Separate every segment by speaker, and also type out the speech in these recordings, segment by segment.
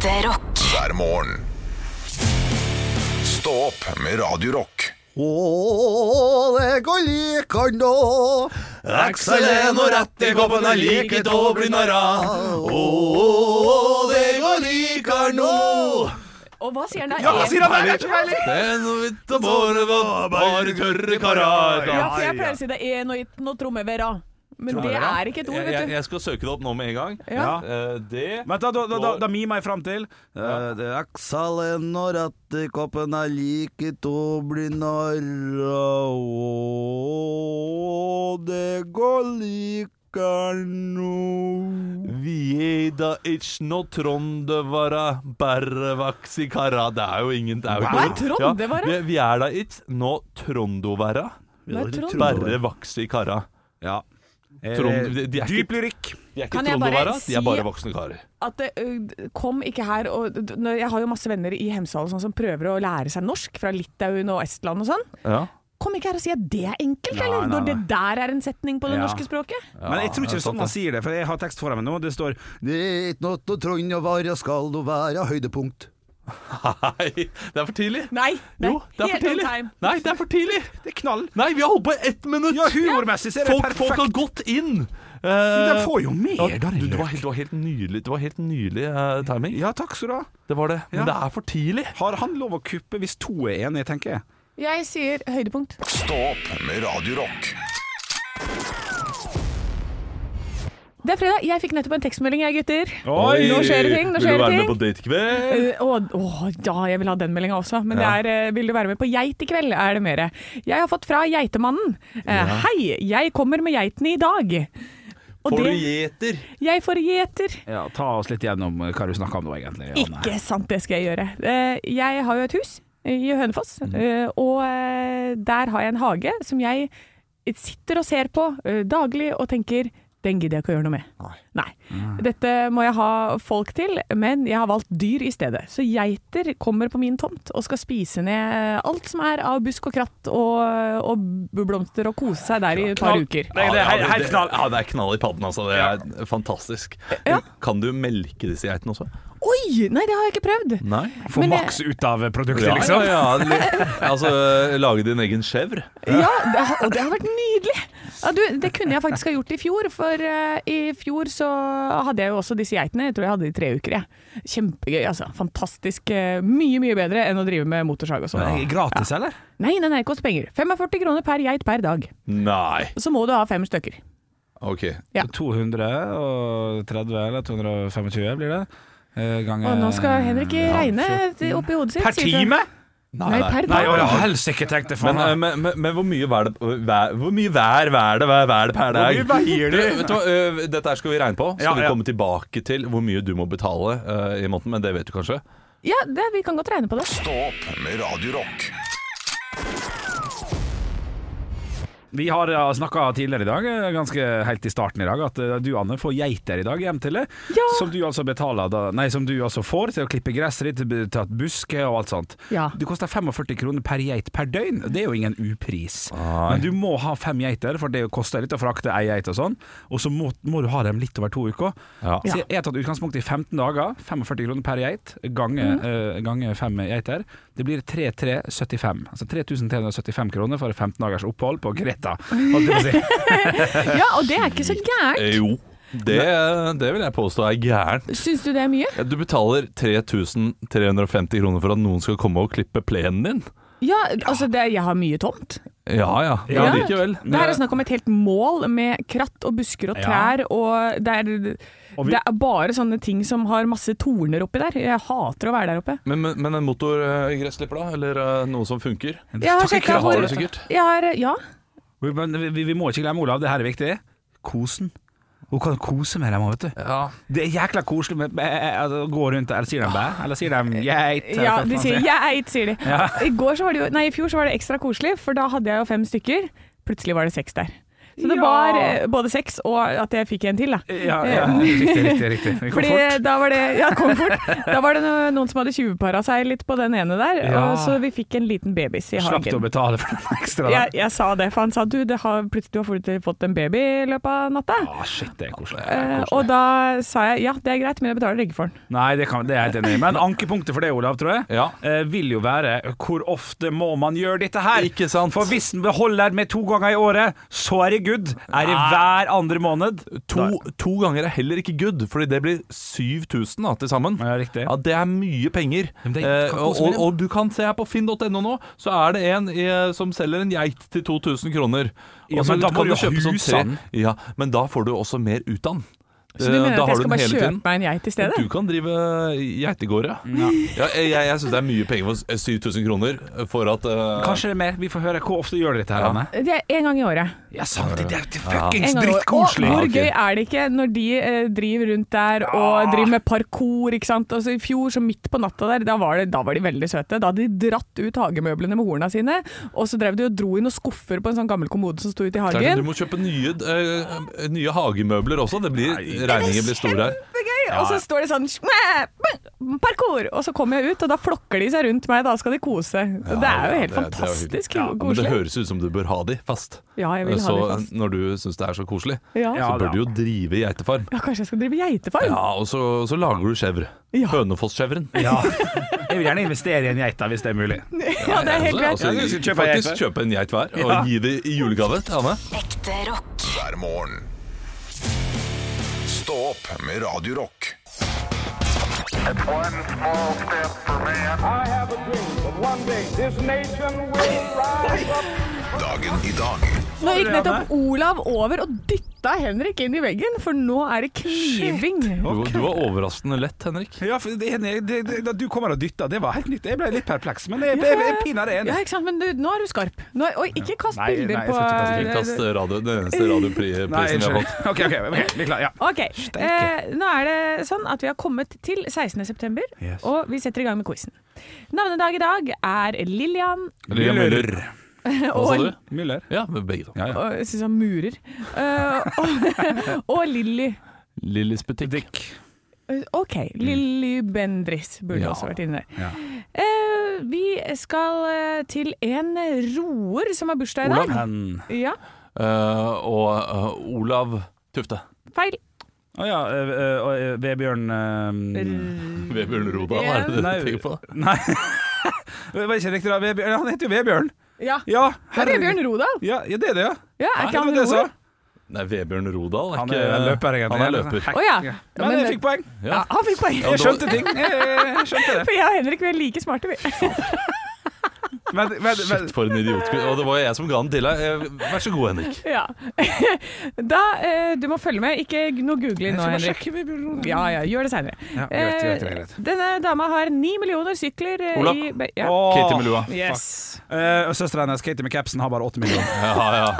Speaker 1: Ekte rock.
Speaker 2: hver morgen. Stå opp med Radio Rock.
Speaker 3: Å, det går likan da.
Speaker 4: Excelen og rett i koppen er like til å bli narra. Å, det går likan nå.
Speaker 5: Og hva sier han da?
Speaker 4: Ja, hva sier han der? Det er noe vidt og bare, bare tørre karar.
Speaker 5: Ja, for jeg pleier å si det er noe og tromme trommevera. Men det er ikke et ord, vet du.
Speaker 4: jeg skal søke det opp nå med en gang.
Speaker 5: Ja.
Speaker 4: Eh, det
Speaker 3: Men da, da, da, da, da mimer jeg fram til Eh, Det er Aksalen og rattekoppen er like To blir bli narra Å, det går like nå
Speaker 4: Vi er da ikke no trondevara, bare vaks i kara. Det er jo ingen det er jo
Speaker 5: Hva er trondevara?
Speaker 4: Ja, vi, er da itch no trondovara, i kara.
Speaker 3: Ja
Speaker 4: Trond- de- de er
Speaker 3: Dyp
Speaker 4: ikke-
Speaker 3: lyrikk
Speaker 4: De er ikke
Speaker 5: Kan
Speaker 4: si de er bare voksne karer.
Speaker 5: At det, kom ikke her og når Jeg har jo masse venner i Hemsedal sånn som prøver å lære seg norsk fra Litauen og Estland og sånn.
Speaker 4: Ja.
Speaker 5: Kom ikke her og si at det er enkelt,
Speaker 3: Nei,
Speaker 5: eller?
Speaker 3: nei,
Speaker 5: Når det der er en setning på det
Speaker 3: Ja.
Speaker 5: norske språket.
Speaker 3: Men jeg tror ikke det er sånn man sier det For jeg har tekst foran meg nå Det står Det er ikke noe trond og være skal du være høydepunkt
Speaker 4: Nei, det er for tidlig.
Speaker 5: Nei, er
Speaker 4: Jo, det er for tidlig. Nei, det er for tidlig.
Speaker 3: Det er knall
Speaker 4: Nei, vi har holdt på i ett minutt.
Speaker 3: Ja, humormessig så er det
Speaker 4: folk, folk har gått inn.
Speaker 3: Men
Speaker 4: Uh,
Speaker 3: de får jo mer da
Speaker 4: du, det, var helt, det var helt nydelig, var helt nydelig uh, timing.
Speaker 3: Ja, takk skal du ha
Speaker 4: Det var det. Men
Speaker 3: Ja.
Speaker 4: det er for tidlig.
Speaker 3: Har han lov å kuppe hvis to er enige, tenker jeg
Speaker 5: Jeg sier høydepunkt.
Speaker 2: Stå opp med Radio
Speaker 5: Det er fredag. Jeg fikk nettopp en tekstmelding, jeg, gutter.
Speaker 3: Oi,
Speaker 5: nå skjer det ting. Nå
Speaker 4: Vil du
Speaker 5: være
Speaker 4: være med på date i kveld?
Speaker 5: Eh, Å, å, ja, jeg vil ha den meldinga også. Men
Speaker 4: Ja.
Speaker 5: det er uh, 'Vil du være med på geit i kveld?' er det mere. Jeg har fått fra Geitemannen. Eh, Hei, jeg kommer med geitene i dag. Og
Speaker 4: Får du gjeter?
Speaker 5: Jeg får gjeter.
Speaker 3: Ja, Ta oss litt gjennom hva du snakker om nå, egentlig Janne.
Speaker 5: Ikke sant, det skal jeg gjøre. Eh, Jeg har jo et hus i Hønefoss, eh, og der har jeg en hage som jeg sitter og ser på daglig og tenker den gidder jeg ikke å gjøre noe med. Nei. Dette må jeg ha folk til, men jeg har valgt dyr i stedet. Så geiter kommer på min tomt og skal spise ned alt som er av busk og kratt og, og blomster, og kose seg der i et par uker.
Speaker 3: Det, det er helt, helt knall
Speaker 4: Ja, det er knall i padden, altså. Det er fantastisk.
Speaker 5: Ja.
Speaker 4: Kan du melke disse geitene også?
Speaker 5: Oi! Nei, det har jeg ikke prøvd.
Speaker 4: Nei.
Speaker 3: Få
Speaker 5: Men jeg-
Speaker 3: maks ut av produktet,
Speaker 4: Ja,
Speaker 3: liksom
Speaker 4: ja, ja. Altså, lage din egen chèvre.
Speaker 5: Ja, det har, og det har vært nydelig! Ja, du, det kunne jeg faktisk ha gjort i fjor, for eh, i fjor så hadde jeg jo også disse geitene. Jeg tror jeg hadde de i tre uker. Jeg. Kjempegøy, altså. Fantastisk. eh, Mye, mye bedre enn å drive med motorsag og sånn.
Speaker 3: Det Gratis, eller?
Speaker 5: Nei, nei, nei, koster penger. 45 kroner per geit per dag.
Speaker 4: Nei.
Speaker 5: Så må du ha fem stykker.
Speaker 4: OK.
Speaker 5: Ja.
Speaker 3: 230 eller 225 blir det Eh,
Speaker 5: Og nå skal Henrik regne
Speaker 3: fjorten.
Speaker 5: oppi hodet sitt.
Speaker 3: Per time?
Speaker 5: Nei, per dag.
Speaker 3: Nei, helsike, tenkte jeg
Speaker 4: Men, eh, men, men, men hvor mye vær det vær, Hvor mye vær vær det vær, vær det per dag?
Speaker 3: Hvor mye veier det?
Speaker 4: vet du hva, øh, dette her skal vi regne på. Skal
Speaker 3: Ja,
Speaker 4: vi
Speaker 3: ja.
Speaker 4: komme tilbake til hvor mye du må betale uh, i måneden, men det vet du kanskje?
Speaker 5: Ja, det, vi kan godt regne på det.
Speaker 2: Stå opp med Radio Rock.
Speaker 3: Vi har ja, snakka tidligere i dag, eh, ganske helt i starten i dag, at eh, du Anne får geiter i dag hjem til deg.
Speaker 5: Ja.
Speaker 3: Som du altså betaler da, Nei, som du altså får til å klippe gresset ditt, til at et buske og alt sånt.
Speaker 5: Ja.
Speaker 3: Det koster 45 kroner per geit per døgn. Det er jo ingen upris.
Speaker 4: Ai.
Speaker 3: Men du må ha fem geiter, for det koster litt å frakte ei geit og sånn. Og så må, må du ha dem litt over to uker.
Speaker 4: Ja.
Speaker 3: Så jeg har tatt utgangspunkt i 15 dager, 45 kroner per geit, gange, eh, gange fem geiter. Det blir 3375. Altså 3375 kroner for 15 dagers opphold på Greta. Holdt jeg på å si.
Speaker 5: ja, og det er ikke så gærent.
Speaker 4: Eh, Jo. Det, det vil jeg påstå er gærent.
Speaker 5: Syns du det er mye?
Speaker 4: Du betaler 3350 kroner for at noen skal komme og klippe plenen din.
Speaker 5: Ja, altså det, jeg har mye tomt.
Speaker 4: Ja ja,
Speaker 5: Ja.
Speaker 4: likevel.
Speaker 5: Det her er snakk om et helt mål med kratt og busker og
Speaker 3: Ja.
Speaker 5: trær, og det er,
Speaker 3: Og vi-
Speaker 5: det er bare sånne ting som har masse torner oppi der. Jeg hater å være der oppe.
Speaker 4: Men, men, men en motorgressklipper, da? Eller øh, noe som funker?
Speaker 5: Jeg har
Speaker 3: sjekka
Speaker 5: hvor Ja.
Speaker 3: Men vi, vi må ikke glemme, Olav, det her er viktig. Kosen. Hun kan kose med dem òg, vet du.
Speaker 4: Ja.
Speaker 3: Det er jækla koselig med altså, gå rundt Eller sier de bæ? Eller sier de geit?
Speaker 5: ja, de sier geit, sier de.
Speaker 3: Ja.
Speaker 5: I, går så var det jo, nei, I fjor så var det ekstra koselig, for da hadde jeg jo fem stykker. Plutselig var det seks der. Så det
Speaker 3: Ja.
Speaker 5: var eh, både sex og at jeg fikk en til, da.
Speaker 3: Ja, ja, riktig, riktig. riktig. Komfort.
Speaker 5: Fordi da var det Ja, kom fort. Da var det noen som hadde tjuvpara seg litt på den ene der,
Speaker 3: Ja.
Speaker 5: og så vi fikk en liten babys i
Speaker 3: Slapp du å betale for den ekstra? da?
Speaker 5: Jeg, jeg sa det, for han sa du, det har, plutselig har fått- fått en baby i løpet av natta.
Speaker 3: Ah, shit, det er koselig.
Speaker 5: Eh, og da sa jeg ja, det er greit, men jeg betaler ikke for den.
Speaker 3: Nei, det, kan, det er jeg helt enig i. Men ankepunktet for det, Olav, tror jeg,
Speaker 4: Ja.
Speaker 3: eh, vil jo være hvor ofte må man gjøre dette her?
Speaker 4: Ikke sant?
Speaker 3: For hvis den beholder med to ganger i året, så er det good. Er i hver andre måned?
Speaker 4: To, to ganger er heller ikke good, fordi det blir 7000 da, til sammen.
Speaker 3: Ja, riktig.
Speaker 4: Ja, Det er mye penger.
Speaker 3: Det
Speaker 4: eh, og, og, og du kan se her på finn.no nå, så er det en i, som selger en geit til 2000 kroner.
Speaker 3: Ja, men da
Speaker 4: kan
Speaker 3: du
Speaker 4: du sånn tre. Ja, men da får du også mer ut av den.
Speaker 5: Så du
Speaker 4: Eh,
Speaker 5: mener
Speaker 4: da
Speaker 5: at jeg skal bare kjøpe
Speaker 4: tiden.
Speaker 5: meg en geit i stedet?
Speaker 4: Du kan drive geitegård,
Speaker 3: Ja.
Speaker 4: Ja, jeg jeg, jeg syns det er mye penger for 7000 kroner for at uh...
Speaker 3: Kanskje det er mer. Vi får høre hvor ofte gjør du dette her,
Speaker 4: Ja.
Speaker 3: Anne.
Speaker 5: Det er en gang i året.
Speaker 3: Ja, sant. Det er
Speaker 5: En
Speaker 3: fuckings
Speaker 5: gang i året.
Speaker 3: Drittkoselig.
Speaker 5: hvor gøy er det ikke når de eh, driver rundt der og driver med parkour, ikke sant. Altså, I fjor, så midt på natta der, da var, det, da var de veldig søte. Da hadde de dratt ut hagemøblene med horna sine, og så drev de og dro i noen skuffer på en sånn gammel kommode som sto ute i
Speaker 4: det er
Speaker 5: hagen.
Speaker 4: Du må kjøpe nye, eh, nye hagemøbler også. Det blir, regningen blir stor her.
Speaker 5: Kjempegøy! Og så står det sånn parkour! Og så kommer jeg ut, og da flokker de seg rundt meg, da skal de kose. Ja, det er jo helt
Speaker 4: det- det jo
Speaker 5: fantastisk
Speaker 4: Ja, men det høres ut som du bør ha de fast.
Speaker 5: Ja, jeg vil ha de fast.
Speaker 4: når du syns det er så koselig,
Speaker 5: Ja.
Speaker 3: Ja,
Speaker 4: så bør du jo drive geitefarm.
Speaker 5: ja, kanskje jeg skal drive geitefarm?
Speaker 4: Ja, og så, så lager du skjevr.
Speaker 5: Ja.
Speaker 4: Hønefoss-skjevren.
Speaker 3: Ja. Jeg vil gjerne investere i en geit, hvis det er mulig.
Speaker 5: Ja, det er helt greit.
Speaker 4: Altså,
Speaker 3: Ja, kjøpe
Speaker 4: faktisk kjøpe en geit hver og
Speaker 3: Ja.
Speaker 4: gi det i julegave til Anne.
Speaker 1: Ekte rock.
Speaker 2: hver morgen. Stå opp med Radio Rock.
Speaker 6: One small step for man.
Speaker 7: I have a dream that one day this nation will rise up.
Speaker 2: Dagen i dag
Speaker 5: Nå gikk nettopp Olav over og dytta Henrik inn i veggen, for nå er det kniving.
Speaker 4: Du, du var overraskende lett, Henrik.
Speaker 3: Ja, for det, det, det, da du kommer og dytter, det var helt nytt. Jeg ble litt perpleks, men jeg, jeg, jeg, pinadø enig.
Speaker 5: Ja, ikke sant, men du, nå er du skarp. Nå, og ikke kast
Speaker 3: Nei,
Speaker 5: bilder
Speaker 3: nei,
Speaker 5: på
Speaker 3: ikke
Speaker 4: kast radio, den eneste radioprisen vi har fått.
Speaker 3: OK, ok, ok, vi er klare. Ja.
Speaker 5: Ok, eh, nå er det sånn at vi har kommet til 16. september,
Speaker 3: Yes.
Speaker 5: og vi setter i gang med quizen. Navnedag i dag er Lillian
Speaker 4: Lillian Müller. Hva sa du?
Speaker 3: Müller.
Speaker 4: Ja, begge to.
Speaker 3: Ja, ja.
Speaker 5: og jeg synes han murer. Eh, og, og Lilly.
Speaker 4: Lillys butikk.
Speaker 3: Dick.
Speaker 5: Eh, Ok, Lilly Bendris burde
Speaker 4: Ja.
Speaker 5: også vært inne der.
Speaker 3: Ja.
Speaker 5: Eh, vi skal eh, til en roer som har bursdag i dag.
Speaker 3: Hen.
Speaker 5: Ja,
Speaker 4: Eh, og eh, Olav Tufte.
Speaker 5: feil.
Speaker 3: Å ja, øh, øh, og, øh, Vebjørn øh,
Speaker 4: Vebjørn Rodal, er det det
Speaker 3: Nei.
Speaker 4: du tenker på?
Speaker 3: Nei. Det var ikke riktig, da. Vebjørn, han heter jo Vebjørn.
Speaker 5: Ja,
Speaker 3: Ja,
Speaker 5: det er Vebjørn Rodal.
Speaker 3: Ja, ja, det er det, ja.
Speaker 5: Ja, er ikke han
Speaker 3: det jeg
Speaker 4: Nei, Vebjørn Rodal er
Speaker 3: Han er løper, egentlig.
Speaker 4: Han er løper.
Speaker 5: Oh, ja.
Speaker 3: Ja. Men
Speaker 5: men-
Speaker 3: jeg fikk poeng.
Speaker 5: Ja, han fikk poeng.
Speaker 3: Jeg skjønte ting. Jeg, jeg skjønte det.
Speaker 5: For jeg og Henrik vi er like smarte, vi.
Speaker 3: Men, men, men,
Speaker 4: Shit, for en idiot. Og det var jo jeg som ga den til deg. Eh, Vær så god, Henrik.
Speaker 5: Ja. Da, eh, du må følge med. Ikke noe googling nå, Henrik. Ja, ja, gjør det seinere.
Speaker 3: Ja, greit, greit, greit.
Speaker 5: Denne dama har ni millioner sykler eh,
Speaker 4: Olav.
Speaker 5: i ja.
Speaker 3: oh,
Speaker 4: Katie Melua.
Speaker 5: Yes.
Speaker 3: Eh, søstera hennes, Katie med capsen, har bare åtte millioner.
Speaker 4: Ja, ja.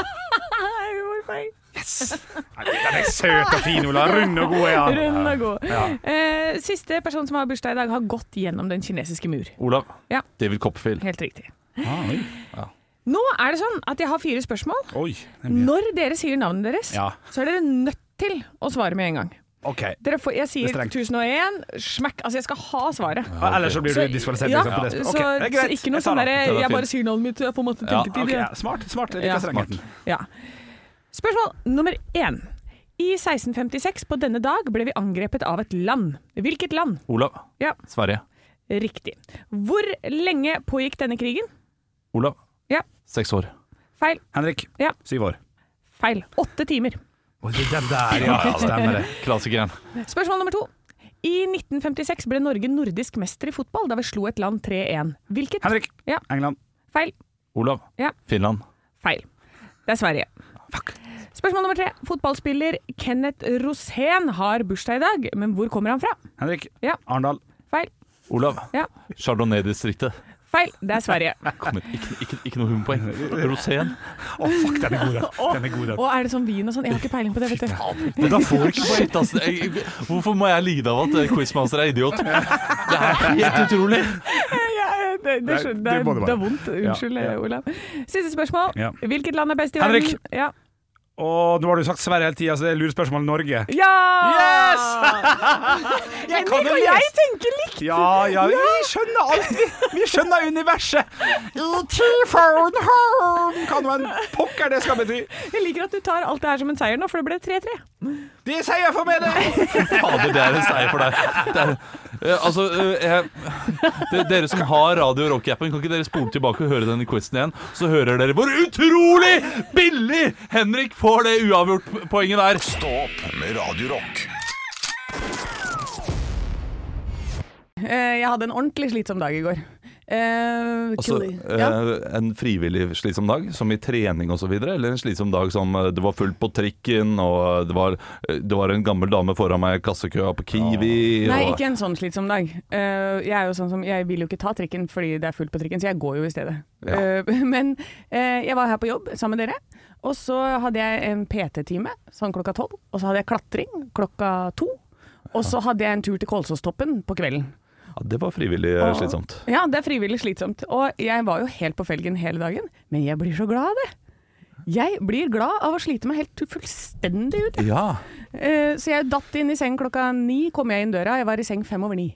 Speaker 5: Hvor
Speaker 3: Den er søt og fin, Ola. Rund og god er han.
Speaker 5: Rund og god.
Speaker 3: Ja.
Speaker 5: Eh, siste person som har bursdag i dag, har gått gjennom den kinesiske mur.
Speaker 4: Olav.
Speaker 5: Ja.
Speaker 4: David Copperfield.
Speaker 5: Helt riktig.
Speaker 3: Ah.
Speaker 5: Nå er det sånn at jeg har fire spørsmål.
Speaker 3: oi.
Speaker 5: Når dere sier navnet deres,
Speaker 3: Ja,
Speaker 5: så er dere nødt til å svare med en gang.
Speaker 3: OK.
Speaker 5: Dere får, jeg sier
Speaker 3: er
Speaker 5: 1001, smekk. Altså, jeg skal ha svaret.
Speaker 3: Ah, Ellers så blir du diskvalifisert.
Speaker 5: Ja,
Speaker 3: liksom, spørsmålet.
Speaker 5: så, så ikke noe sånn derre
Speaker 4: er
Speaker 5: Jeg bare sier navnet mitt, jeg får måtte
Speaker 4: tenke
Speaker 5: til
Speaker 3: det.
Speaker 5: ja.
Speaker 3: ja, smart. smart
Speaker 5: Ja. Ja. Spørsmål nummer én. I 1656 på denne dag ble vi angrepet av et land. Hvilket land?
Speaker 4: Olav.
Speaker 5: Ja,
Speaker 4: Sverige.
Speaker 5: riktig. Hvor lenge pågikk denne krigen?
Speaker 4: Olav.
Speaker 5: Ja,
Speaker 4: Seks år.
Speaker 5: feil.
Speaker 3: Henrik,
Speaker 5: Ja.
Speaker 3: syv år.
Speaker 5: Feil. Åtte timer.
Speaker 3: Oi, det er der, ja. Stemmer det.
Speaker 4: Klassikeren.
Speaker 5: Spørsmål nummer to. I 1956 ble Norge nordisk mester i fotball da vi slo et land 3-1. Hvilket?
Speaker 3: Henrik,
Speaker 5: Ja.
Speaker 3: England.
Speaker 5: Feil.
Speaker 4: Olav.
Speaker 5: Ja.
Speaker 4: Finland.
Speaker 5: Feil. Det er Sverige. Spørsmål nummer tre. Fotballspiller Kenneth Rosén har bursdag i dag, men hvor kommer han fra?
Speaker 3: Henrik,
Speaker 5: Ja.
Speaker 3: Arendal.
Speaker 5: Feil.
Speaker 4: Olav.
Speaker 5: Ja.
Speaker 4: Chardonnay-distriktet.
Speaker 5: Feil. Det er Sverige.
Speaker 4: Kom igjen, ikke, ikke, ikke noe humorpoeng. Rosén.
Speaker 3: Å, fuck, den er god, den. Den er god, den.
Speaker 5: Og er det sånn vin og sånn? Jeg har ikke peiling på det, vet du.
Speaker 4: Men da får du ikke Shit, ass. Jeg- Hvorfor må jeg lide av at eh, quizmaster er idiot? Det er helt utrolig.
Speaker 5: Ja, det, det,
Speaker 3: det
Speaker 5: det, er,
Speaker 3: det
Speaker 5: det er vondt. Unnskyld,
Speaker 3: Ja, ja.
Speaker 5: Olav. Siste spørsmål.
Speaker 3: Ja.
Speaker 5: Hvilket land er best i verden? Henrik. Ja.
Speaker 3: Og nå har du sagt Sverige hele tida, så det er lurespørsmål Norge.
Speaker 5: Ja!
Speaker 3: Yes! Jeg kan jo
Speaker 5: og jeg tenker likt!
Speaker 3: Ja, ja, vi skjønner alt, vi. Vi skjønner universet. T-phone home Hva nå enn pokker det skal bety.
Speaker 5: Jeg liker at du tar alt det her som en seier nå, for det ble 3-3.
Speaker 3: Det er seier for meg, det.
Speaker 4: Fader, det er en seier for deg. Det er, eh, altså, eh, jeg, det, Dere som har Radio Rock-appen, kan ikke dere spole tilbake og høre denne quizen igjen? Så hører dere hvor utrolig billig Henrik får det uavgjort-poenget der.
Speaker 2: Stå opp med Radio Rock.
Speaker 5: Eh, Jeg hadde en ordentlig slitsom dag i går. Eh,
Speaker 4: Altså, eh. En frivillig slitsom dag, som i trening osv., eller en slitsom dag som eh, det var fullt på trikken, og det var, det var en gammel dame foran meg i kassekøa på Kiwi
Speaker 5: Nei,
Speaker 4: og,
Speaker 5: ikke en sånn slitsom dag. Jeg er jo sånn som, jeg vil jo ikke ta trikken fordi det er fullt på trikken, så jeg går jo i stedet.
Speaker 4: Ja.
Speaker 5: Men jeg var her på jobb sammen med dere, og så hadde jeg en PT-time sånn klokka tolv, og så hadde jeg klatring klokka to, og så hadde jeg en tur til Kolsåstoppen på kvelden.
Speaker 4: Ja, Det var frivillig eh,
Speaker 5: Og-
Speaker 4: slitsomt.
Speaker 5: Ja, det er frivillig slitsomt. Og jeg var jo helt på felgen hele dagen, men jeg blir så glad av det. Jeg blir glad av å slite meg helt fullstendig ut.
Speaker 4: Ja.
Speaker 5: Uh, Så jeg datt inn i seng klokka ni, kom jeg inn døra. Jeg var i seng fem over ni.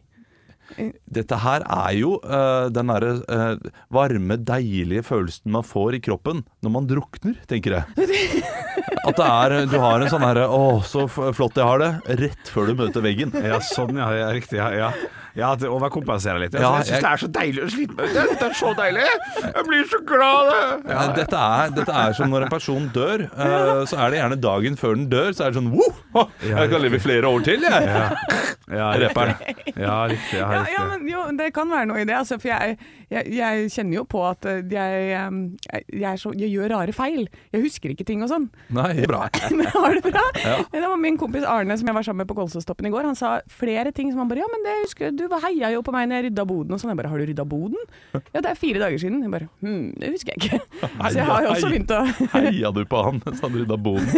Speaker 4: Dette her er jo uh, den derre uh, varme, deilige følelsen man får i kroppen når man drukner, tenker jeg. At det er Du har en sånn herre Å, så flott jeg har det. Rett før du møter veggen.
Speaker 3: Ja, sånn, ja. ja riktig. Ja, ja. Ja det overkompenserer litt.
Speaker 4: Ja,
Speaker 3: jeg syns
Speaker 4: jeg-
Speaker 3: det er så deilig å slite med det. Det er så deilig! Jeg blir så glad.
Speaker 4: Eh, Dette, er, dette er som når en person dør. Uh, så er det gjerne dagen før den dør, så er det sånn Wow! Jeg kan leve i flere år til, jeg.
Speaker 3: Ja,
Speaker 4: Rapperen.
Speaker 3: Ja, riktig. Ja,
Speaker 5: Ja,
Speaker 3: riktig.
Speaker 5: ja, men jo, det kan være noe i det. Altså, for jeg, jeg, jeg kjenner jo på at eh, jeg, så, jeg gjør rare feil. Jeg husker ikke ting og sånn.
Speaker 4: Nei, bra.
Speaker 5: Men har det bra? Det var min kompis Arne som jeg var sammen med på Kolsåstoppen i går. Han sa flere ting som han bare Ja, men det husker jeg, du var heia jo på meg når jeg rydda boden og sånn. Jeg bare Har du rydda boden? Ja, det er fire dager siden. Jeg bare Hm, det husker jeg ikke. Så jeg har jo også begynt å
Speaker 4: Heia du på han mens han rydda boden?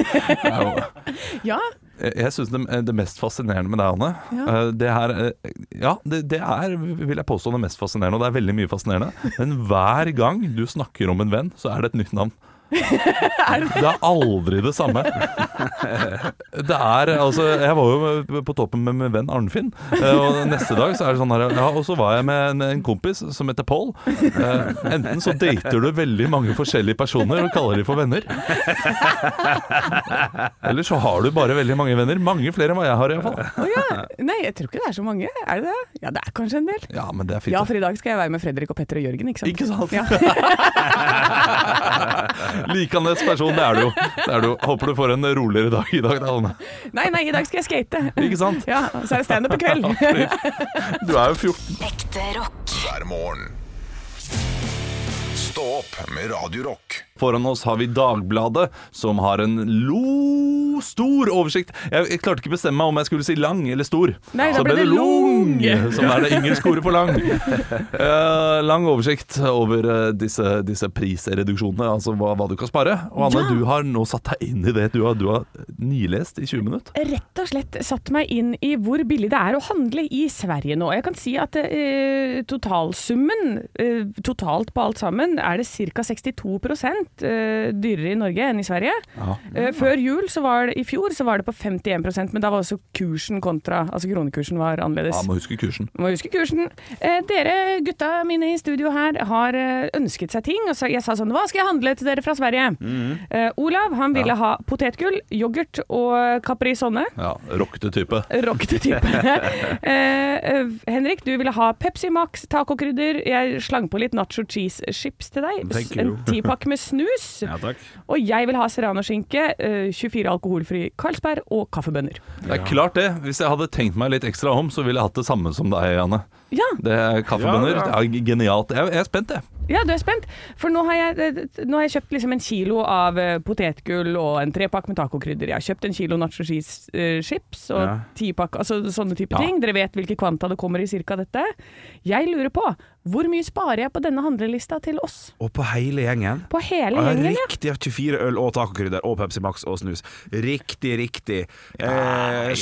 Speaker 5: Ja.
Speaker 4: Jeg jeg syns det, det mest fascinerende med deg, Anne
Speaker 5: Ja.
Speaker 4: eh, Det her eh, Ja, det, det er, vil jeg påstå, det mest fascinerende. Og det er veldig mye fascinerende. Men hver gang du snakker om en venn, så er det et nytt navn. Det er aldri det samme. Det er altså Jeg var jo på toppen med min venn Arnfinn, eh, og neste dag så er det sånn her Ja, og så var jeg med en, en kompis som heter Paul. Eh, Enten så dater du veldig mange forskjellige personer og kaller de for venner. Eller så har du bare veldig mange venner. Mange flere enn hva jeg har, iallfall.
Speaker 5: Oh, ja. Nei, jeg tror ikke det er så mange. Er det det? Ja, det er kanskje en del.
Speaker 4: Ja, men det er fint.
Speaker 5: Ja, for i dag skal jeg være med Fredrik og Petter og Jørgen, ikke sant?
Speaker 4: Ikke sant?
Speaker 5: Ja.
Speaker 4: Likandes person, det er du jo. Det er du. Håper du får en roligere dag i dag, da, Anne.
Speaker 5: Nei, nei, i dag skal jeg skate.
Speaker 4: Ikke sant?
Speaker 5: Ja, så er det standup i kveld.
Speaker 4: Du er jo 14.
Speaker 1: Ekte rock.
Speaker 2: hver morgen. Stå opp med Radio Rock.
Speaker 4: Foran oss har vi Dagbladet, som har en lo stor oversikt. Jeg, jeg klarte ikke bestemme meg om jeg skulle si lang eller stor.
Speaker 5: Nei, da
Speaker 4: Så
Speaker 5: ble det
Speaker 4: lung,
Speaker 5: lung.
Speaker 4: Som er det ingen ordet for lang. Uh, lang oversikt over uh, disse, disse prisreduksjonene, altså hva, hva du kan spare. Og Anne,
Speaker 5: Ja.
Speaker 4: du har nå satt deg inn i det. Du har, du har nilest i 20 minutter.
Speaker 5: Rett og slett satt meg inn i hvor billig det er å handle i Sverige nå. Jeg kan si at uh, totalsummen, totalt på alt sammen, er det ca. 62 eh, dyrere i Norge enn i Sverige. Eh, før jul, så var det, i fjor, så var det på 51% men da var også kursen kontra, altså kronekursen var annerledes.
Speaker 4: Ja, må huske kursen.
Speaker 5: Må huske kursen. Eh, dere gutta mine i studio her har eh, ønsket seg ting. Og så jeg sa sånn Hva skal jeg handle til dere fra Sverige? Eh, Olav han ville ha potetgull, yoghurt og Caprisonne.
Speaker 4: Ja, Rockete type.
Speaker 5: Rockete type. eh, eh, Henrik, du ville ha Pepsi Max tacokrydder. Jeg slang på litt nacho cheese chips til deg. En tipakk med snus.
Speaker 3: Ja, takk.
Speaker 5: Og jeg vil ha serranoskinke, eh, 24 alkoholfri Carlsberg og kaffebønner.
Speaker 4: Det er klart det. Hvis jeg hadde tenkt meg litt ekstra om, så ville jeg hatt det samme som deg, Anne.
Speaker 5: Ja,
Speaker 4: Det er kaffebønner.
Speaker 3: Ja, ja.
Speaker 4: Det er genialt. Jeg, jeg er spent, jeg.
Speaker 5: Ja, du er spent? For nå har jeg, eh, nå har jeg kjøpt liksom en kilo av eh, potetgull og en trepakk med tacokrydder. Jeg har kjøpt en kilo nacho cheese eh, chips og
Speaker 3: Ja.
Speaker 5: ti pakk, altså sånne type
Speaker 4: Ja.
Speaker 5: ting. Dere vet hvilke kvanta det kommer i cirka dette. Jeg lurer på, hvor mye sparer jeg på denne handlelista til oss?
Speaker 3: Og på hele gjengen.
Speaker 5: På hele gjengen, ja.
Speaker 3: Riktig. 24 øl og tacokrydder og Pepsi Max og snus. Riktig, riktig. Eh,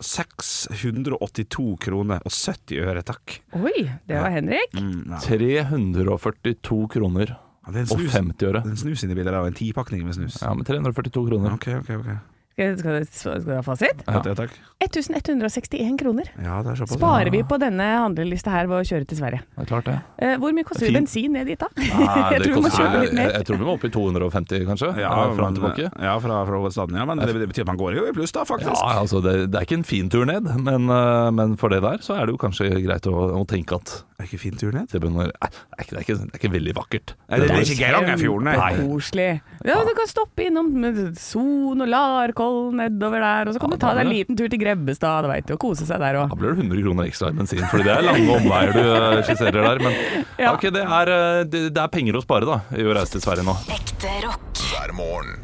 Speaker 3: 682 kroner og 70 øre, takk.
Speaker 5: Oi, det var Henrik.
Speaker 3: Mm, nei.
Speaker 4: 342 kroner
Speaker 3: Ja, det er en
Speaker 4: og
Speaker 3: snus,
Speaker 4: 50 øre.
Speaker 3: en snus inni bildet og en tipakning med snus.
Speaker 4: Ja, men 342 kroner.
Speaker 3: Ok, ok, ok.
Speaker 5: Skal, du ha fasit?
Speaker 3: Ja. Ja, takk.
Speaker 5: 1161 kroner
Speaker 3: Ja, det er såpass.
Speaker 5: sparer vi på denne handlelista her ved å kjøre til Sverige.
Speaker 4: Det er klart det.
Speaker 5: Eh, hvor mye koster
Speaker 4: Fint.
Speaker 5: bensin ned dit, da?
Speaker 4: Nei,
Speaker 5: jeg tror vi må
Speaker 4: koster-
Speaker 5: kjøpe litt
Speaker 4: jeg,
Speaker 5: mer.
Speaker 4: jeg tror vi må opp i 250, kanskje.
Speaker 3: Ja,
Speaker 4: fra
Speaker 3: men,
Speaker 4: tilbake.
Speaker 3: ja fra, fra hovedstaden. Ja, men det, det betyr at man går jo i pluss, da, faktisk.
Speaker 4: Ja, altså det, det er ikke en fin tur ned, men, eh, men for det der så er det jo kanskje greit å, å tenke at
Speaker 3: Det er ikke fin tur ned.
Speaker 4: det, begynner, nei, det, er ikke, det, er ikke, det er ikke veldig vakkert.
Speaker 3: Nei, det, det er ikke Geirangerfjorden, nei.
Speaker 5: Kjempekoselig. Ja, du kan stoppe innom med Son og Larkoll nedover der, og så kan
Speaker 4: Ja,
Speaker 5: du ta deg en liten tur til Grebbestad, du vet, og kose seg der
Speaker 4: Da blir det 100 kroner ekstra i bensin, fordi det er lange omveier du eh, skisserer der. Men
Speaker 5: Ja.
Speaker 4: ok, det, er, eh, det, det er penger å spare da, i å reise til Sverige nå.
Speaker 1: Ekte rock.
Speaker 2: hver morgen.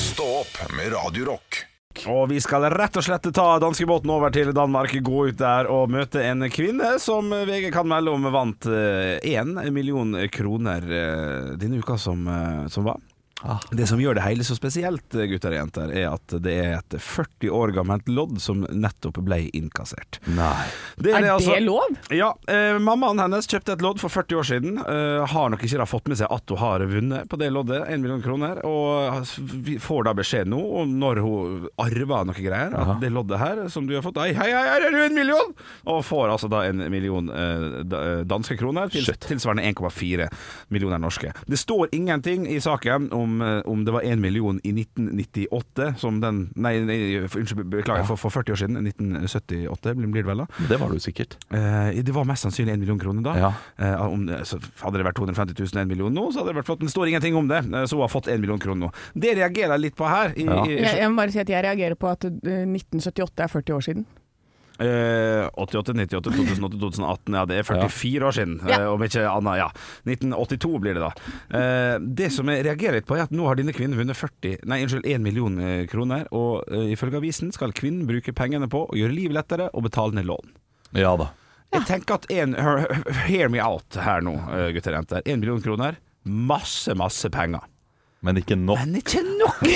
Speaker 2: Stå opp med Radio Rock.
Speaker 3: Og vi skal rett og slett ta danskebåten over til Danmark, gå ut der og møte en kvinne som VG kan melde om vant én million kroner eh, denne uka som, eh, som var.
Speaker 4: Ah.
Speaker 3: Det som gjør det hele så spesielt, gutter og jenter, er at det er et 40 år gammelt lodd som nettopp ble inkassert.
Speaker 4: Nei.
Speaker 3: Det
Speaker 5: Er
Speaker 3: altså-
Speaker 5: det lov?
Speaker 3: Ja, eh, mammaen hennes kjøpte et lodd for 40 år siden. Eh, har nok ikke da fått med seg at hun har vunnet på det loddet, 1 million kroner. Og vi får da beskjed nå, når hun arver noe greier, at det loddet her som du har fått Hei, hei, hei, her er du en million! Og får altså da en million eh, danske kroner, til, tilsvarende 1,4 millioner norske. Det står ingenting i saken om, eh, om det var 1 million i 1998, som den Nei, nei unnskyld, beklager, for, for 40 år siden. 1978 blir det vel da.
Speaker 4: Det var det jo sikkert.
Speaker 3: Eh, det var mest sannsynlig 1 million kroner da.
Speaker 4: Ja.
Speaker 3: Eh, om, så hadde det vært 250 000 1 million nå, så hadde det vært flott. Men det står ingenting om det, eh, så hun har fått 1 million kroner nå. Det reagerer jeg litt på her. I,
Speaker 4: Ja.
Speaker 3: i,
Speaker 5: Jeg, jeg må bare si at jeg reagerer på at eh, 1978 er 40 år siden.
Speaker 3: Eh, 88, 98, 2008, 2018. Ja, det er 44 år siden.
Speaker 5: Ja.
Speaker 3: eh, om ikke annet. Ja. 1982 blir det da. Eh, det som jeg reagerer litt på, er at nå har denne kvinnen vunnet 40, nei, unnskyld, 1 million eh, kroner. Og eh, ifølge avisen skal kvinnen bruke pengene på å gjøre livet lettere og betale ned lån.
Speaker 4: Ja da.
Speaker 3: Jeg tenker at en, Hear me out her nå, gutter og jenter. 1 million kroner. Masse, masse penger.
Speaker 4: Men ikke nok.
Speaker 3: Men ikke nok!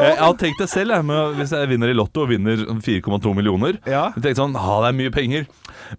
Speaker 4: Jeg har tenkt det selv, jeg, med, hvis jeg vinner i Lotto og vinner 4,2 millioner.
Speaker 3: Ja.
Speaker 4: Jeg tenkte sånn, ha det er mye penger,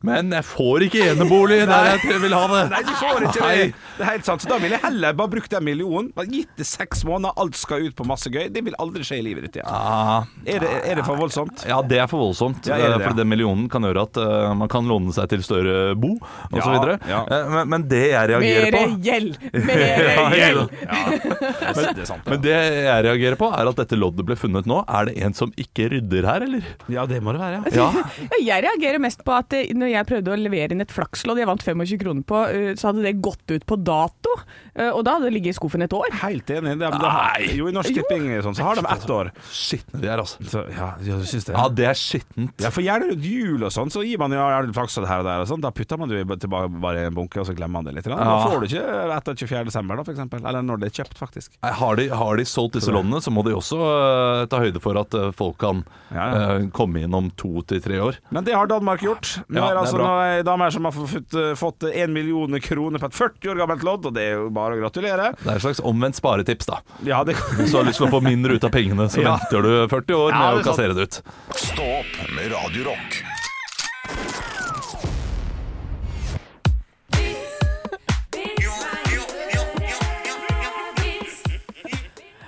Speaker 4: men jeg får ikke enebolig der jeg vil ha det.
Speaker 3: Nei, du får ikke det.
Speaker 4: Nei.
Speaker 3: Det er helt sant. Så da vil jeg heller bare bruke den millionen. Gitt det seks måneder, alt skal ut på masse gøy. Det vil aldri skje i livet ditt igjen.
Speaker 4: Ah,
Speaker 3: Er det, er det for voldsomt?
Speaker 4: ja, det er for voldsomt.
Speaker 3: Ja, det det?
Speaker 4: for den millionen kan gjøre at uh, man kan låne seg til større bo, osv.
Speaker 3: Ja, ja.
Speaker 4: Eh, men, men det jeg reagerer
Speaker 5: Mere
Speaker 4: på
Speaker 5: gjeld! Mere
Speaker 4: Ja,
Speaker 5: gjeld!
Speaker 3: Det sant, ja.
Speaker 4: Men det jeg reagerer på, er at dette loddet ble funnet nå. Er det en som ikke rydder her, eller?
Speaker 3: Ja, det må det være.
Speaker 4: Ja.
Speaker 5: Ja, Jeg reagerer mest på at eh, når jeg prøvde å levere inn et flakslodd jeg vant 25 kroner på, eh, så hadde det gått ut på dato. eh, Og da hadde det ligget i skuffen et år.
Speaker 3: Helt enig. Det, det, har- jo, i Norsk Tipping sånn, så har de ett år.
Speaker 4: Skitne de er, altså.
Speaker 3: Så, ja, ja, du syns det?
Speaker 4: Ja, det er skittent.
Speaker 3: Ja, for gjerne rundt jul og sånn, så gir man jo ja, flaks her og der og sånn. Da putter man det tilbake bare i en bunke, og så glemmer man det litt. Da
Speaker 4: Ja.
Speaker 3: får du ikke etter 24. desember, da, for eksempel. Eller når det er kjøpt, faktisk.
Speaker 4: Nei, Har de, har de solgt disse lånene, så må de også uh, ta høyde for at uh, folk kan
Speaker 3: Ja, ja.
Speaker 4: eh, komme inn om to til tre år.
Speaker 3: Men det har Danmark gjort. Nå
Speaker 4: Ja,
Speaker 3: er
Speaker 4: er
Speaker 3: altså ei dame her som har fått, fått 1 million kroner på et 40 år gammelt lodd, og det er jo bare å gratulere.
Speaker 4: Det er et slags omvendt sparetips, da.
Speaker 3: Ja, det
Speaker 4: Hvis du har lyst til å få mindre ut av pengene, så
Speaker 3: Ja.
Speaker 4: venter du 40 år
Speaker 3: Ja,
Speaker 4: med å
Speaker 3: er
Speaker 4: kassere det ut.
Speaker 2: Stå opp med Radio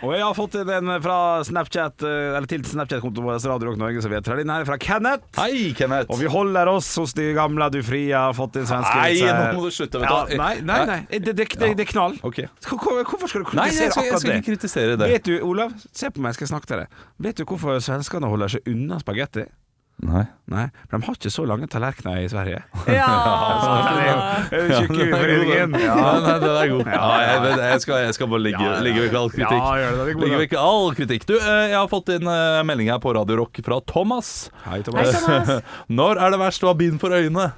Speaker 3: Og jeg har fått inn en fra Snapchat, eh, eller til Snapchat-kontoen vår Radio Rock Norge, så vet dere. Den her er fra Kenneth.
Speaker 4: Hei, Kenneth.
Speaker 3: Og vi holder oss hos de gamle du fria har fått inn svenske
Speaker 4: Nei, nå må du slutte, vet
Speaker 3: ja,
Speaker 4: du.
Speaker 3: Nei, nei, nei. Det, det, det, det er knall.
Speaker 4: Ok.
Speaker 3: Hvorfor skal du
Speaker 4: Nei,
Speaker 3: kritisere
Speaker 4: jeg skal, jeg skal ikke kritisere det.
Speaker 3: Vet du, Olav, se på meg, jeg skal snakke til deg. Vet du hvorfor svenskene holder seg unna spagetti?
Speaker 4: Nei.
Speaker 3: Nei, for de har ikke så lange tallerkener i Sverige.
Speaker 5: Ja!
Speaker 3: Tjukkeforeningen.
Speaker 4: Ja, nei, den er god. Ja, jeg, jeg, skal, jeg skal bare ligge, ligge vekk all kritikk.
Speaker 3: Ja, gjør det,
Speaker 4: Ligge vekk all kritikk. Du, eh, jeg har fått inn eh, melding her på Radio Rock fra Thomas.
Speaker 3: Hei,
Speaker 5: Hei,
Speaker 3: Thomas.
Speaker 5: Thomas.
Speaker 4: Når er det verst å ha bind for øynene?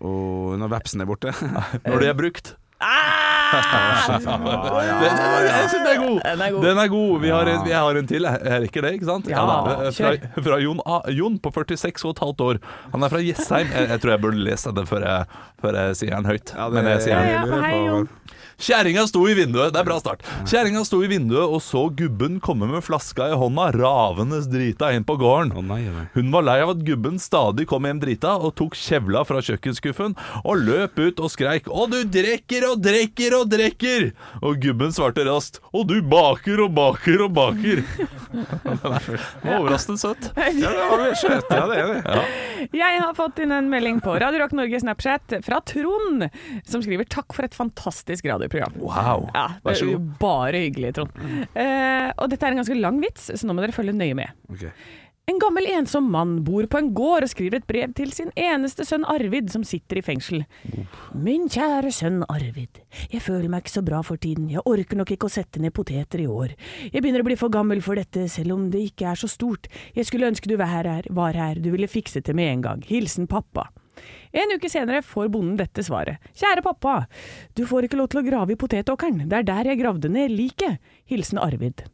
Speaker 3: Og når vepsen er borte.
Speaker 4: Når de er brukt.
Speaker 5: Ah!
Speaker 4: Den, den, jeg synes den er god.
Speaker 5: Den er god.
Speaker 4: Den er god. Vi har en, jeg har en til. Jeg rekker det, ikke sant?
Speaker 5: Ja,
Speaker 4: da. fra, fra Jon, A, Jon på 46 og et halvt år. Han er fra Jessheim. Jeg, jeg tror jeg burde lese den før jeg, før jeg sier den høyt. Men jeg sier den.
Speaker 5: ja,
Speaker 3: ja,
Speaker 5: hei, Jon.
Speaker 4: Kjerringa sto i vinduet. Det er bra start. Kjerringa sto i vinduet og så gubben komme med flaska i hånda, ravende drita inn på gården.
Speaker 3: Å nei, nei.
Speaker 4: Hun var lei av at gubben stadig kom hjem drita og tok kjevla fra kjøkkenskuffen og løp ut og skreik 'Å, du drikker og drikker og drikker!' Og gubben svarte raskt 'Å, du baker og baker og baker'. Den var overraskende søtt.
Speaker 3: Ja, det var søtt. Ja, det er det.
Speaker 5: Jeg har fått inn en melding på Radio Rock Norge Snapchat fra Trond, som skriver 'takk for et fantastisk radioprogram'.
Speaker 4: Wow.
Speaker 5: Ja,
Speaker 4: Vær
Speaker 5: det
Speaker 4: så
Speaker 5: er
Speaker 4: god.
Speaker 5: bare hyggelig, Trond. Eh, og dette er en ganske lang vits, så nå må dere følge nøye med.
Speaker 3: Okay.
Speaker 5: En gammel ensom mann bor på en gård og skriver et brev til sin eneste sønn Arvid, som sitter i fengsel. Min kjære sønn Arvid. Jeg føler meg ikke så bra for tiden. Jeg orker nok ikke å sette ned poteter i år. Jeg begynner å bli for gammel for dette, selv om det ikke er så stort. Jeg skulle ønske du var her, var her. du ville fikset det med en gang. Hilsen pappa. En uke senere får bonden dette svaret. Kjære pappa, du får ikke lov til å grave i potetåkeren. Det er der jeg gravde ned liket. Hilsen Arvid.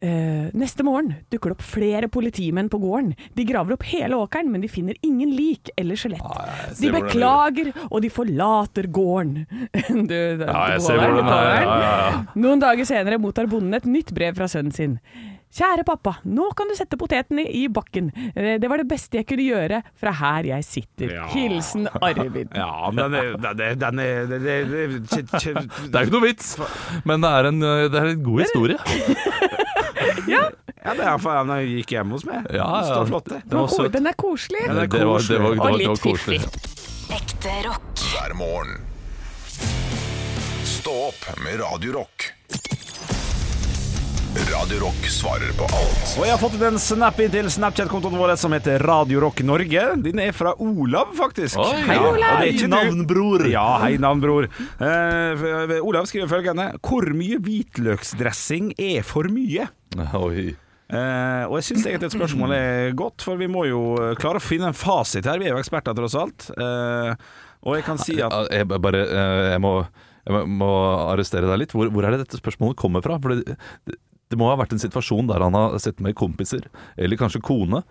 Speaker 5: Eh, neste morgen dukker det opp flere politimenn på gården. De graver opp hele åkeren, men de finner ingen lik eller skjelett.
Speaker 4: Ah,
Speaker 5: de beklager, og de forlater gården. Du, det-
Speaker 4: Ja, jeg ser hvordan det er. Ja, ja, ja.
Speaker 5: Noen dager senere mottar bonden et nytt brev fra sønnen sin. Kjære pappa, nå kan du sette potetene i bakken. Eh, Det var det beste jeg kunne gjøre fra her jeg sitter.
Speaker 3: Ja.
Speaker 5: Hilsen Arvid.
Speaker 3: Ja, men den er, den er, den er, det-
Speaker 4: er ikke noe vits, men det er en, det er en god historie.
Speaker 3: Ja, det er faen, han gikk hjem hos meg.
Speaker 4: Ja, ja.
Speaker 3: Står flott, det.
Speaker 4: Det var.
Speaker 5: Den er koselig.
Speaker 3: Ja, det er
Speaker 4: Det var, det var, det var,
Speaker 5: Og litt
Speaker 4: koselig.
Speaker 5: fiffig.
Speaker 2: Ekte rock. hver morgen. Stå opp med Radio Rock. Radio Rock svarer på alt
Speaker 3: Og jeg har fått en snap inn til Snapchat-kontoen vår som heter Radio Rock Norge. Den er fra Olav, faktisk.
Speaker 4: Oi,
Speaker 3: Ja, og det er ikke
Speaker 4: navnbror.
Speaker 3: Ja, hei, navnbror. Uh, Olav skriver følgende Hvor mye hvitløksdressing er for mye?
Speaker 4: Oi.
Speaker 3: Uh, og jeg syns egentlig et spørsmål er godt, for vi må jo klare å finne en fasit her. Vi er jo eksperter, tross alt. Uh, og jeg kan si at
Speaker 4: Jeg bare Jeg må, jeg må- må arrestere deg litt. Hvor, hvor er det dette spørsmålet kommer fra? For det, det, må ha vært en situasjon der han har sett med kompiser, eller kanskje kone,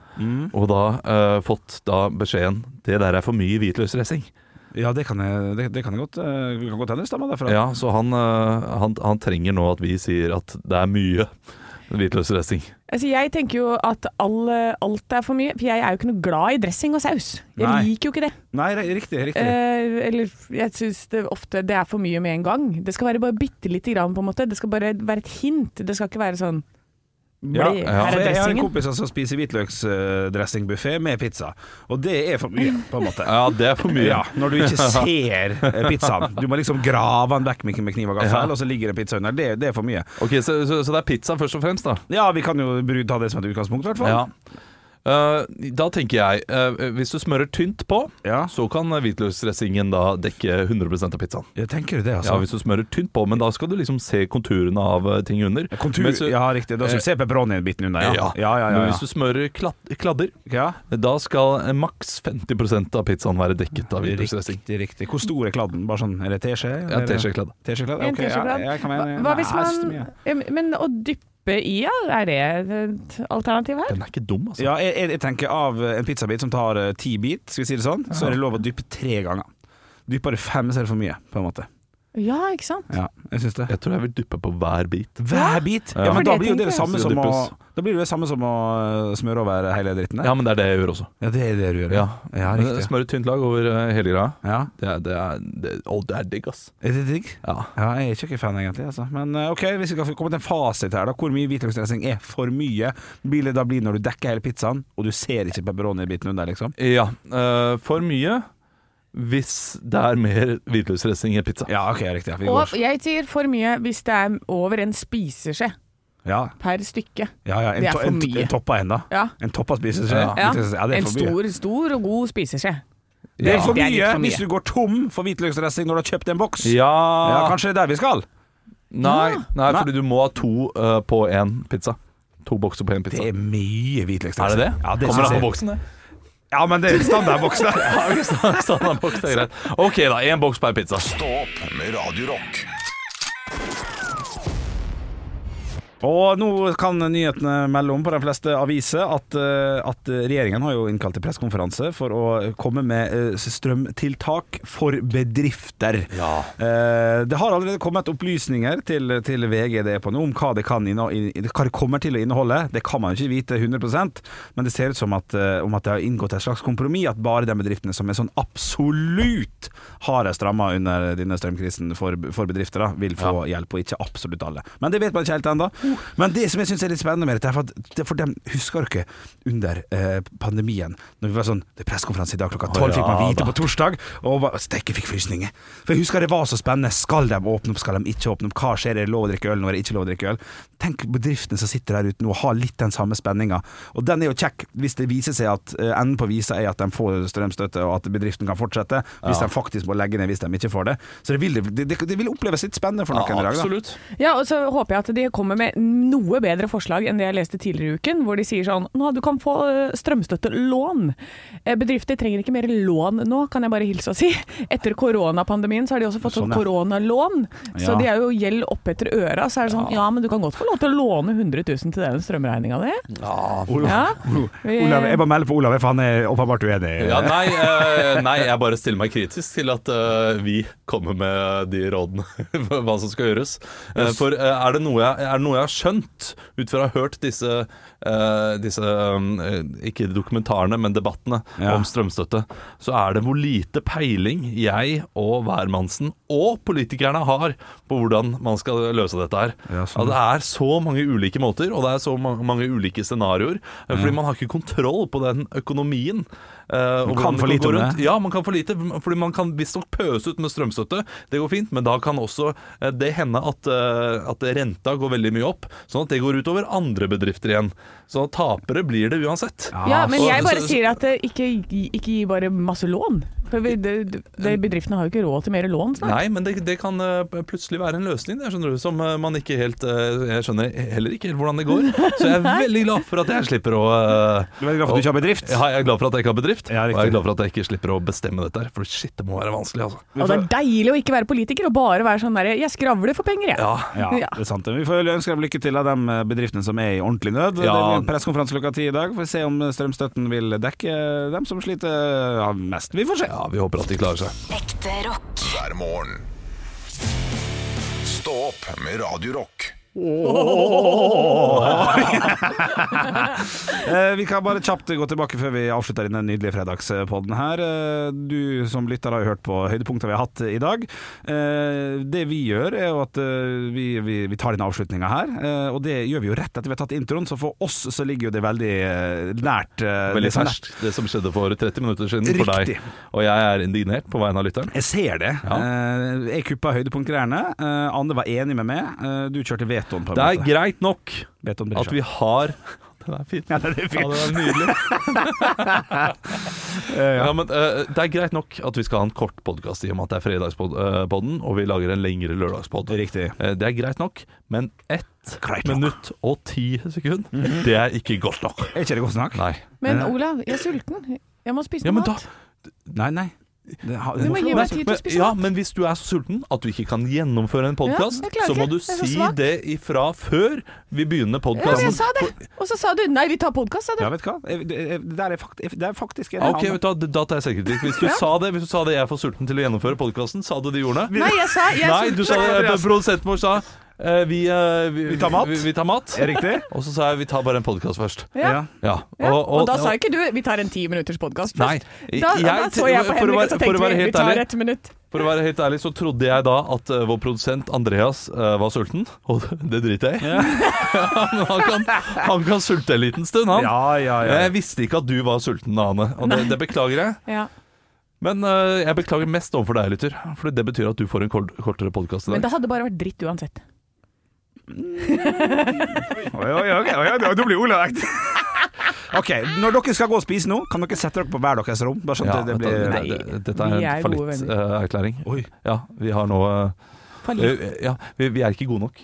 Speaker 4: og da eh, fått da beskjeden 'Det der er for mye hvitløksdressing'.
Speaker 3: Ja, det kan jeg, det, det kan jeg godt, eh, kan godt hende derfra.
Speaker 4: Ja, så han, eh, han, han trenger nå at vi sier at det er mye hvitløksdressing.
Speaker 5: Altså, jeg tenker jo at all, alt er for mye, for jeg er jo ikke noe glad i dressing og saus. Jeg
Speaker 3: Nei.
Speaker 5: liker jo ikke det.
Speaker 3: Nei, riktig. riktig.
Speaker 5: Eh, eller jeg syns det ofte det er for mye med en gang. Det skal være bare bitte lite grann, på en måte. Det skal bare være et hint. Det skal ikke være sånn
Speaker 3: Ja, for jeg har en kompis som spiser hvitløksdressingbuffé med pizza, og det er for mye, på en måte.
Speaker 4: Ja, det er for mye.
Speaker 3: Ja, når du ikke ser eh, pizzaen. Du må liksom grave den vekk med med kniv og gaffel,
Speaker 4: Ja.
Speaker 3: og så ligger det pizza under. Det, det er for mye.
Speaker 4: Ok, så, så, så det er pizza først og fremst, da?
Speaker 3: Ja, vi kan jo ta det som et utgangspunkt, i hvert fall.
Speaker 4: Ja. Eh, da tenker jeg, eh, hvis du smører tynt på,
Speaker 3: Ja.
Speaker 4: så kan hvitløksdressingen da dekke 100% av pizzaen.
Speaker 3: Jeg tenker det,
Speaker 4: Ja,
Speaker 3: altså.
Speaker 4: hvis du smører tynt på, men da skal du liksom se konturene av eh, ting under.
Speaker 3: Kontur,
Speaker 4: du-
Speaker 3: ja, riktig. Da skal du se pepperoni-biten under, ja.
Speaker 4: Ja.
Speaker 3: Ja, ja, ja,
Speaker 4: Men hvis du smører klad, kladder,
Speaker 3: ja.
Speaker 4: da skal maks 50 av pizzaen være dekket av hvitløksdressing.
Speaker 3: Riktig, riktig. Hvor stor er kladden? Bare sånn, er det teskje?
Speaker 4: Ja, teskjekladd.
Speaker 3: Teskjekladd?
Speaker 5: En
Speaker 3: ja, jeg kan
Speaker 5: Hva,
Speaker 3: mene-
Speaker 5: hva hvis man Men å dyppe i, ja, er det et alternativ her?
Speaker 4: Den er ikke dum, altså.
Speaker 3: Ja, jeg, jeg, jeg tenker av en pizzabit som tar eh, ti bit, skal vi si det sånn, så er det lov å dyppe tre ganger. Dypper du fem, så er det for mye, på en måte.
Speaker 5: Ja, ikke sant?
Speaker 3: Ja, jeg syns det.
Speaker 4: Jeg tror jeg vil dyppe på hver bit.
Speaker 3: Hver bit? Ja,
Speaker 4: Ja.
Speaker 3: men da blir jo det det samme som å. Da blir det det samme som å eh, smøre over hele dritten der.
Speaker 4: Ja, men det er det jeg gjør også.
Speaker 3: Ja, det er det du gjør.
Speaker 4: Ja,
Speaker 3: ja riktig.
Speaker 4: Smøre tynt lag over eh, hele greia.
Speaker 3: Ja.
Speaker 4: Det er, det er, det, å, det er digg, ass.
Speaker 3: Er det digg?
Speaker 4: Ja.
Speaker 3: Ja, jeg er ikke noen fan, egentlig. Altså. Men eh, ok, hvis vi skal komme til en fasit her, da. Hvor mye hvitløksdressing er for mye? Vil det da bli når du dekker hele pizzaen, og du ser ikke pepperoni-biten under, liksom?
Speaker 4: Ja, Uh, for mye hvis det er mer hvitløksdressing i pizza.
Speaker 3: Ja, ok, riktig. Ja, vi
Speaker 5: Og jeg sier for mye hvis det er over en spiseskje
Speaker 3: Ja,
Speaker 5: per stykke.
Speaker 3: ja, ja. En,
Speaker 5: Det er for
Speaker 3: en,
Speaker 5: mye.
Speaker 3: en topp av enda.
Speaker 5: Ja.
Speaker 3: En toppa spiseskje.
Speaker 4: Ja.
Speaker 5: Ja,
Speaker 3: Ja, det er
Speaker 5: en
Speaker 3: for mye.
Speaker 5: stor, stor og god spiseskje.
Speaker 3: Det er for
Speaker 5: Det er
Speaker 3: mye
Speaker 5: for mye.
Speaker 3: hvis du går tom for hvitløksdressing når du har kjøpt en boks.
Speaker 4: Ja,
Speaker 3: Ja, kanskje det er der vi skal?
Speaker 4: Nei, nei,
Speaker 3: Nei.
Speaker 4: fordi du må ha to uh, på én pizza. To bokser på én pizza.
Speaker 3: Det er mye hvitløksdressing.
Speaker 4: Er det det?
Speaker 3: Ja, det
Speaker 4: Kommer an på boksen, det.
Speaker 3: Ja, men det er standardboks, da.
Speaker 4: Ja, ok, sta- Standardboks, det er greit. Ok, da. Én boks per pizza.
Speaker 2: Stå opp med Radio
Speaker 3: Og nå kan nyhetene melde om på de fleste aviser at, eh, at regjeringen har jo innkalt til pressekonferanse for å komme med eh, strømtiltak for bedrifter.
Speaker 4: Ja.
Speaker 3: Eh, Det har allerede kommet opplysninger til, til VG det er på nå om hva det, hva det kommer til å inneholde. Det kan man jo ikke vite 100% men det ser ut som at, om at det har inngått et slags kompromiss, at bare de bedriftene som er sånn absolutt hardest ramma under denne strømkrisen for, for bedrifter, da, vil få hjelp, og ikke absolutt alle. Men det vet man ikke helt ennå. Men det som jeg syns er litt spennende med dette, er for, at, det er for dem Husker dere under eh, pandemien, når vi var sånn Det er pressekonferanse i dag klokka tolv, fikk man vite på torsdag, og steike fikk frysninger. For jeg husker det var så spennende. Skal de åpne opp, skal de ikke åpne opp? Hva skjer? Er det lov å drikke øl når det ikke lov å drikke øl? Tenk bedriftene som sitter der ute nå og har litt den samme spenninga. Og den er jo kjekk hvis det viser seg at eh, enden på visa er at de får strømstøtte, og at bedriften kan fortsette. Hvis de faktisk må legge ned hvis de ikke får det. Så det vil, det, det, det vil oppleves litt spennende for noen i dag. Da.
Speaker 5: Ja, og så håper jeg at de kommer med noe bedre forslag enn det jeg leste tidligere i uken, hvor de sier sånn Nå, du kan få eh, strømstøttelån. Eh, Bedrifter trenger ikke mer lån nå, kan jeg bare hilse og si. Etter koronapandemien så har de også fått sånn
Speaker 3: Sånn, ja.
Speaker 5: koronalån. Så
Speaker 3: Ja.
Speaker 5: de er jo gjeld opp etter øra. Så er det sånn Ja, men du kan godt få lov til å låne 100 000 til den strømregninga di. Ja.
Speaker 3: Olav, jeg bare melder på Olav, for han er åpenbart uenig.
Speaker 4: Ja, nei, eh, nei, jeg bare stiller meg kritisk til at vi kommer med de rådene hva som skal gjøres. For er, det noe jeg, er det noe jeg har skjønt ut fra å ha hørt disse, uh, disse um, ikke dokumentarene, men debattene
Speaker 3: Ja.
Speaker 4: om strømstøtte, så er det hvor lite peiling jeg og hvermannsen og politikerne har på hvordan man skal løse dette her.
Speaker 3: Ja, sånn.
Speaker 4: At det er så mange ulike måter, og det er så mange ulike scenarioer. eh, Fordi man har ikke kontroll på den økonomien. Eh, og
Speaker 3: Man kan for lite om det.
Speaker 4: Ja, man kan for lite. Fordi man kan visstnok pøse ut med strømstøtte. Det går fint, men da kan også eh, det hende at, eh, at renta går veldig mye opp. Sånn at det går utover andre bedrifter igjen. Så tapere blir det uansett.
Speaker 5: Ja, men jeg bare sier at ikke, ikke gi bare masse lån. For vi, det, det, bedriftene har jo ikke råd til mer lån snart.
Speaker 4: Nei, men det, det kan eh, plutselig være en løsning det, skjønner du, som eh, man ikke helt eh, Jeg skjønner heller ikke helt hvordan det går. Så jeg er veldig glad for at jeg slipper å
Speaker 3: Du er veldig glad for at du ikke har bedrift?
Speaker 4: Ja, jeg er glad for at jeg ikke har bedrift,
Speaker 3: Ja,
Speaker 4: og jeg er glad for at jeg ikke slipper å bestemme dette her. For shit, det må være vanskelig, altså.
Speaker 5: Og det er deilig å ikke være politiker og bare være sånn derre Jeg skravler for penger, jeg.
Speaker 4: Ja,
Speaker 3: Ja,
Speaker 5: Ja.
Speaker 3: det er sant. Vi får ønske dem lykke til av de bedriftene som er i ordentlig nød.
Speaker 4: Ja.
Speaker 3: Det blir pressekonferanse klokka ti i dag. Får se om strømstøtten vil dekke dem som sliter ja, mest. Vi får se.
Speaker 4: Ja, vi håper at de klarer seg.
Speaker 1: Ekte rock.
Speaker 2: hver morgen. Stå opp med Radio Rock.
Speaker 3: Eh, vi kan bare kjapt gå tilbake før vi avslutter denne nydelige fredagspodden her. Eh, du som lytter har jo hørt på høydepunkter vi har hatt i dag. Eh, det vi gjør er jo at eh, vi, vi, vi tar denne avslutninga her, eh, og det gjør vi jo rett etter vi har tatt introen, så for oss så ligger jo det veldig eh, nært. eh,
Speaker 4: Veldig
Speaker 3: det som er
Speaker 4: ferskt, det som skjedde for 30 minutter siden for
Speaker 3: Riktig.
Speaker 4: deg. Og jeg er indignert på vegne av lytteren.
Speaker 3: Jeg ser det.
Speaker 4: Ja.
Speaker 3: Eh, jeg kuppa høydepunktgreiene. Eh, Anne var enig med meg. Eh, du kjørte vetoen, på en
Speaker 4: Det er greit nok at vi har Den er fin.
Speaker 3: Ja, det er
Speaker 4: Ja, det var nydelig. ja, men eh, Det er greit nok at vi skal ha en kort podkast i og med at det er fredagspodden, og vi lager en lengre lørdagspodd.
Speaker 3: Riktig.
Speaker 4: Eh, Det er greit nok, men ett
Speaker 3: Greit nok.
Speaker 4: minutt og ti sekunder, det er ikke godt nok.
Speaker 3: Er ikke det godt nok?
Speaker 4: Nei.
Speaker 5: Men Olav, jeg er sulten. Jeg må spise
Speaker 4: Ja,
Speaker 5: noe
Speaker 4: men da,
Speaker 5: mat.
Speaker 3: Nei, nei. Det har-
Speaker 5: Du må gi meg tid til å spise
Speaker 4: ja, men hvis du er så sulten at du ikke kan gjennomføre en podkast,
Speaker 5: Ja,
Speaker 4: så må du
Speaker 5: så
Speaker 4: si det ifra før vi begynner
Speaker 5: Ja,
Speaker 4: podkasten.
Speaker 5: jeg sa det. Og så sa du nei, vi tar podkast, sa du.
Speaker 3: Ja, vet du hva? Det er- fakt, det faktisk en
Speaker 4: Ok, vet du, Da tar jeg selvkritikk. Hvis du sa det Hvis du sa det jeg er for sulten til å gjennomføre podkasten, sa du de gjorde?
Speaker 5: Nei, jeg sa jeg er
Speaker 4: Nei, du sa det. Produsenten vår sa vi, eh, vi,
Speaker 3: Vi tar mat.
Speaker 4: Vi, vi tar mat.
Speaker 3: Er riktig?
Speaker 4: Og så sa jeg vi tar bare en podkast først.
Speaker 5: Ja.
Speaker 4: Ja.
Speaker 5: Ja. Og, da sa ikke du vi tar en ti minutters podkast
Speaker 4: Nei,
Speaker 5: først. Da, da
Speaker 4: jeg-
Speaker 5: så jeg på Henrik,
Speaker 4: være-
Speaker 5: og så tenkte vi vi tar
Speaker 4: ærlig-
Speaker 5: ett minutt.
Speaker 4: For å være helt ærlig så trodde jeg da at uh, vår produsent Andreas uh, var sulten, og det driter jeg i. Yeah. han, kan, han kan sulte en liten stund, han.
Speaker 3: Ja, ja, ja.
Speaker 4: Jeg visste ikke at du var sulten, Ane, og det, det beklager jeg.
Speaker 5: Ja.
Speaker 4: Men uh, jeg beklager mest overfor deg, lytter, for det betyr at du får en kort, kortere podkast i dag.
Speaker 5: Men det hadde bare vært dritt uansett.
Speaker 3: Oi, oi, oi, oi, oi, nå blir Olav ekte. Ok, Når dere skal gå og spise nå, kan dere sette dere på hver deres rom? Bare sånn
Speaker 4: Ja,
Speaker 3: at det
Speaker 4: dette,
Speaker 3: blir
Speaker 5: Nei,
Speaker 4: det, det, dette er en fallitterklæring.
Speaker 3: Oi.
Speaker 4: Ja, vi har nå uh,
Speaker 5: Fallitt.
Speaker 4: eh, Ja, vi, vi er ikke gode nok.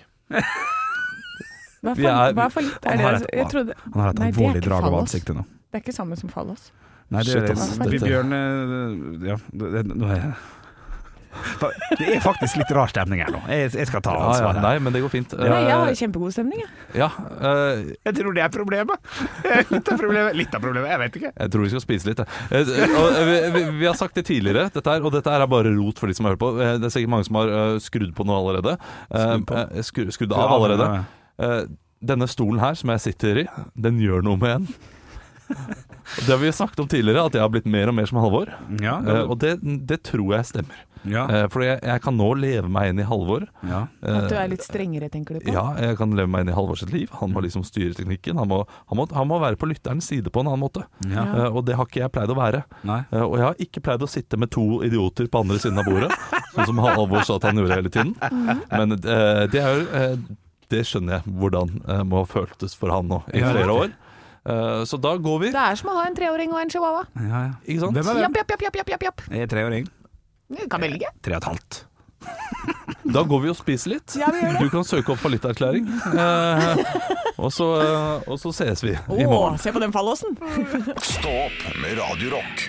Speaker 5: Hva
Speaker 4: er-
Speaker 5: hva fallitt? Er
Speaker 3: Han har et-
Speaker 5: trodde,
Speaker 3: Han har et
Speaker 5: Nei, det
Speaker 3: alvorlig drag over ansiktet nå.
Speaker 5: det er ikke samme som fallos.
Speaker 3: Nei, det,
Speaker 4: Shit,
Speaker 3: er det, Bjørn eh, Ja, det, det, er Fa- Det er faktisk litt rar stemning her nå. Jeg, jeg skal ta
Speaker 4: Ja, ja, nei, men det går fint.
Speaker 5: Nei, jeg har
Speaker 4: Eh,
Speaker 5: kjempegod stemning, jeg.
Speaker 4: ja, uh,
Speaker 3: Jeg tror det er problemet. Litt av problemet, litt av problemet, jeg vet ikke.
Speaker 4: Jeg tror vi skal spise litt. jeg. Eh, og, vi, vi, vi har sagt det tidligere, dette her, og dette her er bare rot for de som har hørt på. Det er sikkert mange som har skrudd på noe allerede.
Speaker 3: Skrudd på?
Speaker 4: skru, skrudd av allerede. Eh, Denne stolen her som jeg sitter i, den gjør noe med en. Det har vi sagt om tidligere, at jeg har blitt mer og mer som Halvor.
Speaker 3: Ja,
Speaker 4: Og det, det tror jeg stemmer.
Speaker 3: Ja,
Speaker 4: Eh, For jeg, jeg kan nå leve meg inn i Halvor.
Speaker 3: ja.
Speaker 5: At du
Speaker 4: Eh,
Speaker 5: er litt strengere, tenker du på?
Speaker 4: Ja, jeg kan leve meg inn i Halvor sitt liv. Han må liksom styre teknikken. Han må, han må, han må være på lytterens side på en annen måte.
Speaker 3: ja.
Speaker 4: Eh, Og det har ikke jeg pleid å være.
Speaker 3: Nei.
Speaker 4: Eh, Og jeg har ikke pleid å sitte med to idioter på andre siden av bordet, sånn som Halvor sa at han gjorde hele tiden. Men eh, det er jo eh, Det skjønner jeg hvordan uh, må ha føltes for han nå i
Speaker 3: Ja.
Speaker 4: flere år. Eh, Så da går vi.
Speaker 5: Det er som å ha en treåring og en chihuahua.
Speaker 3: Ja, ja.
Speaker 4: Ikke sant?
Speaker 3: Hvem er hvem?
Speaker 5: japp, japp, japp, japp, japp, japp.
Speaker 3: Jeg er treåring.
Speaker 5: Du kan velge.
Speaker 3: Tre og et halvt.
Speaker 4: Da går vi og spiser litt.
Speaker 5: Ja, vi gjør det.
Speaker 4: Du kan søke opp fallitterklæring. Eh, og, så, eh, og så ses vi i
Speaker 5: Å, se på den fallåsen.
Speaker 2: Stå opp med Radio Rock.